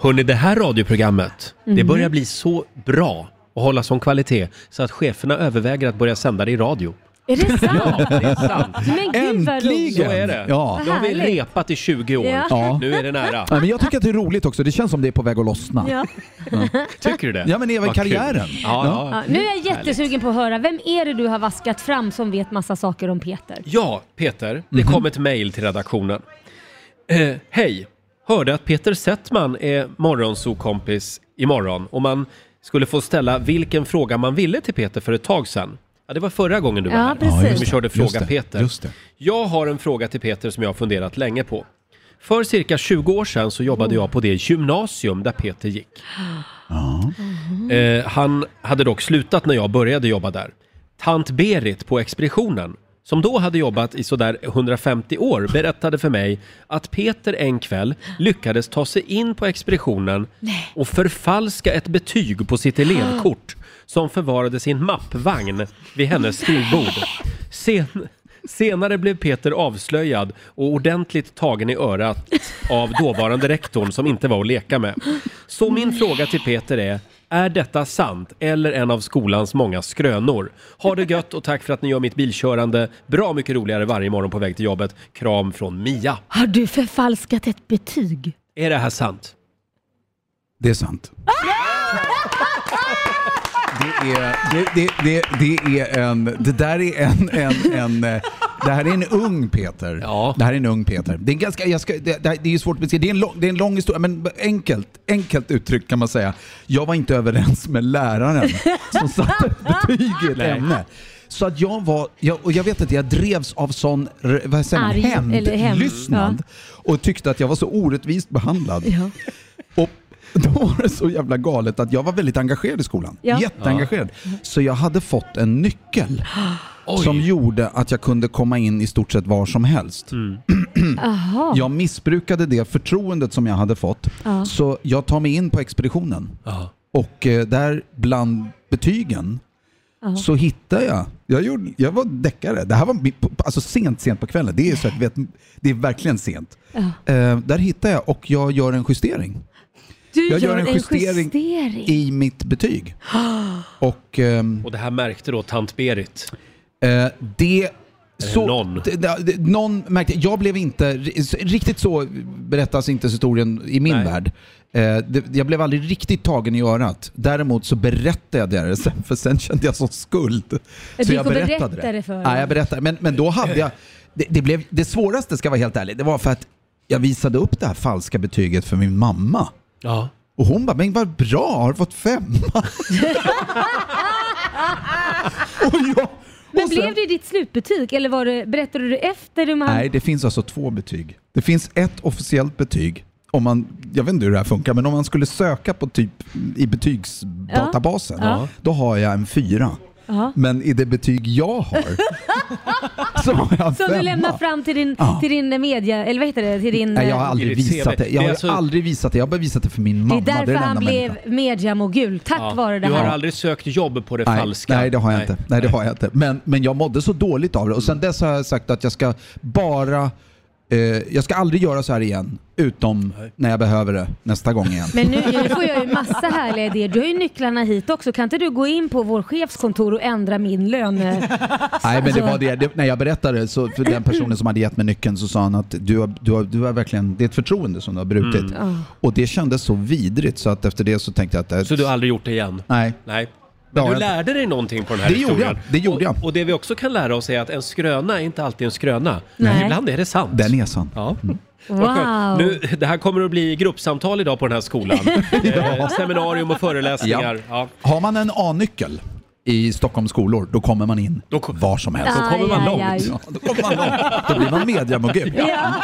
Hörni, det här radioprogrammet, det Mhm. börjar bli så bra och hålla sån kvalitet så att cheferna överväger att börja sända det i radio. Är det sant? Ja, det är sant. Men gud vad roligt. Så är det. Ja. Nu har vi härligt. repat i 20 år. Ja. Ja. Nu är det nära. Nej, men jag tycker att det är roligt också. Det känns som det är på väg att lossna. Ja. Tycker du det? Ja, men även Vad kul. karriären. Ja, ja. Ja, nu är jag jättesugen på att höra, vem är det du har vaskat fram som vet massa saker om Peter? Ja, Peter, det kom ett mejl till redaktionen. Eh, Hej! Hörde att Peter Settman är morgonsokompis imorgon och man skulle få ställa vilken fråga man ville till Peter för ett tag sedan. Ja, det var förra gången du var Ja, här. precis. Ja, just Vi det. körde Just Fråga det, Peter. just det. Jag har en fråga till Peter som jag har funderat länge på. För cirka 20 år sedan så jobbade jag på det gymnasium där Peter gick. Eh, han hade dock slutat när jag började jobba där. Tant Berit på expeditionen, som då hade jobbat i sådär 150 år, berättade för mig att Peter en kväll lyckades ta sig in på expeditionen och förfalska ett betyg på sitt elevkort som förvarades i en mappvagn vid hennes skrivbord. Sen, senare blev Peter avslöjad och ordentligt tagen i örat av dåvarande rektorn som inte var att leka med. Så min fråga till Peter är, är detta sant eller en av skolans många skrönor? Ha det gött och tack för att ni gör mitt bilkörande bra mycket roligare varje morgon på väg till jobbet. Kram från Mia. Har du förfalskat ett betyg? Är det här sant? Det är sant. Det är, det, det, det, det är en, det där är en, en, en eh, det här är en ung Peter. Ja. Det här är en ung Peter. Det är, ganska, jag ska, det, det är ju svårt att beskriva. Det är, en lång, det är en lång historia, men enkelt, enkelt uttryckt kan man säga. Jag var inte överens med läraren som satte ett betyg i ett ämne. Så att jag var, jag, och jag vet inte, jag drevs av sån, vad säger man, Arg, hämndlystnad. Och tyckte att jag var så orättvist behandlad. Ja. Och då var det så jävla galet att jag var väldigt engagerad i skolan. Ja. Jätteengagerad. Så jag hade fått en nyckel Oj. som gjorde att jag kunde komma in i stort sett var som helst. Aha. Jag missbrukade det förtroendet som jag hade fått. Ja. Så jag tar mig in på expeditionen Ja. och eh, där bland betygen så hittar jag, jag, gjorde, jag var deckare, det här var alltså sent, sent på kvällen, det är, så att, vet, det är verkligen sent. Eh, där hittar jag och jag gör en justering Du jag gör, en en justering justering. i mitt betyg. Och ehm, Och det här märkte då tant Berit. Eh, det... Så, någon. Någon märkte, jag blev inte, riktigt så berättas inte historien i min Nej. värld. Eh, det, jag blev aldrig riktigt tagen i örat. Däremot så berättade jag det sen, för sen kände jag sån skuld. Du så jag berättade berättade det. för Ja, jag berättade. Men, men då hade jag, det, det, blev, det svåraste ska jag vara helt ärlig, det var för att jag visade upp det här falska betyget för min mamma. Ja. Och hon bara, men vad bra, har du fått femma? och jag, Men sen- blev det ditt slutbetyg eller var det, berättade du efter du man... Nej, det finns alltså två betyg. Det finns ett officiellt betyg. Om man, jag vet inte hur det här funkar, men om man skulle söka på typ i betygsdatabasen, Ja. då har jag en fyra. Ja. Men i det betyg jag har så har jag en Som du femma. lämnar fram till din, Ja. till din media, eller vad heter det? Till din, Nej, jag har eh, aldrig I ditt visat det. Jag Det är har alltså- aldrig visat det. Jag har bara visat det för min det mamma. är därför den han enda blev människan. mediamogul, tack Ja. vare det Du har här. aldrig sökt jobb på det Nej, falska? nej, det har jag inte. Nej, det har jag inte. Men, men jag mådde så dåligt av det och sen dess har jag sagt att jag ska bara eh, jag ska aldrig göra så här igen, utom när jag behöver det nästa gång igen. Men nu, nu får jag ju massa härliga idéer. Du har ju nycklarna hit också. Kan inte du gå in på vår chefskontor och ändra min lön? Nej men det var det, det när jag berättade så för den personen som hade gett mig nyckeln så sa han att du har, du har, du har verkligen, det är ett förtroende som du har brutit. Och det kändes så vidrigt så att efter det så tänkte jag att... det- Så du har aldrig gjort det igen? Nej. Nej. Men du lärde dig någonting på den här Det gjorde historien. jag, det gjorde jag. Och, och det vi också kan lära oss är att en skröna är inte alltid en skröna. Nej. Ibland är det sant. Den är sann. Ja. Skönt. Wow. Nu, det här kommer att bli gruppsamtal idag på den här skolan. eh, seminarium och föreläsningar. Ja. Har man en A-nyckel i Stockholms skolor, då kommer man in Då kom- var som helst. Då kommer man långt. aj, aj. Ja, då kommer man långt. Då blir man mediamogul. Ja.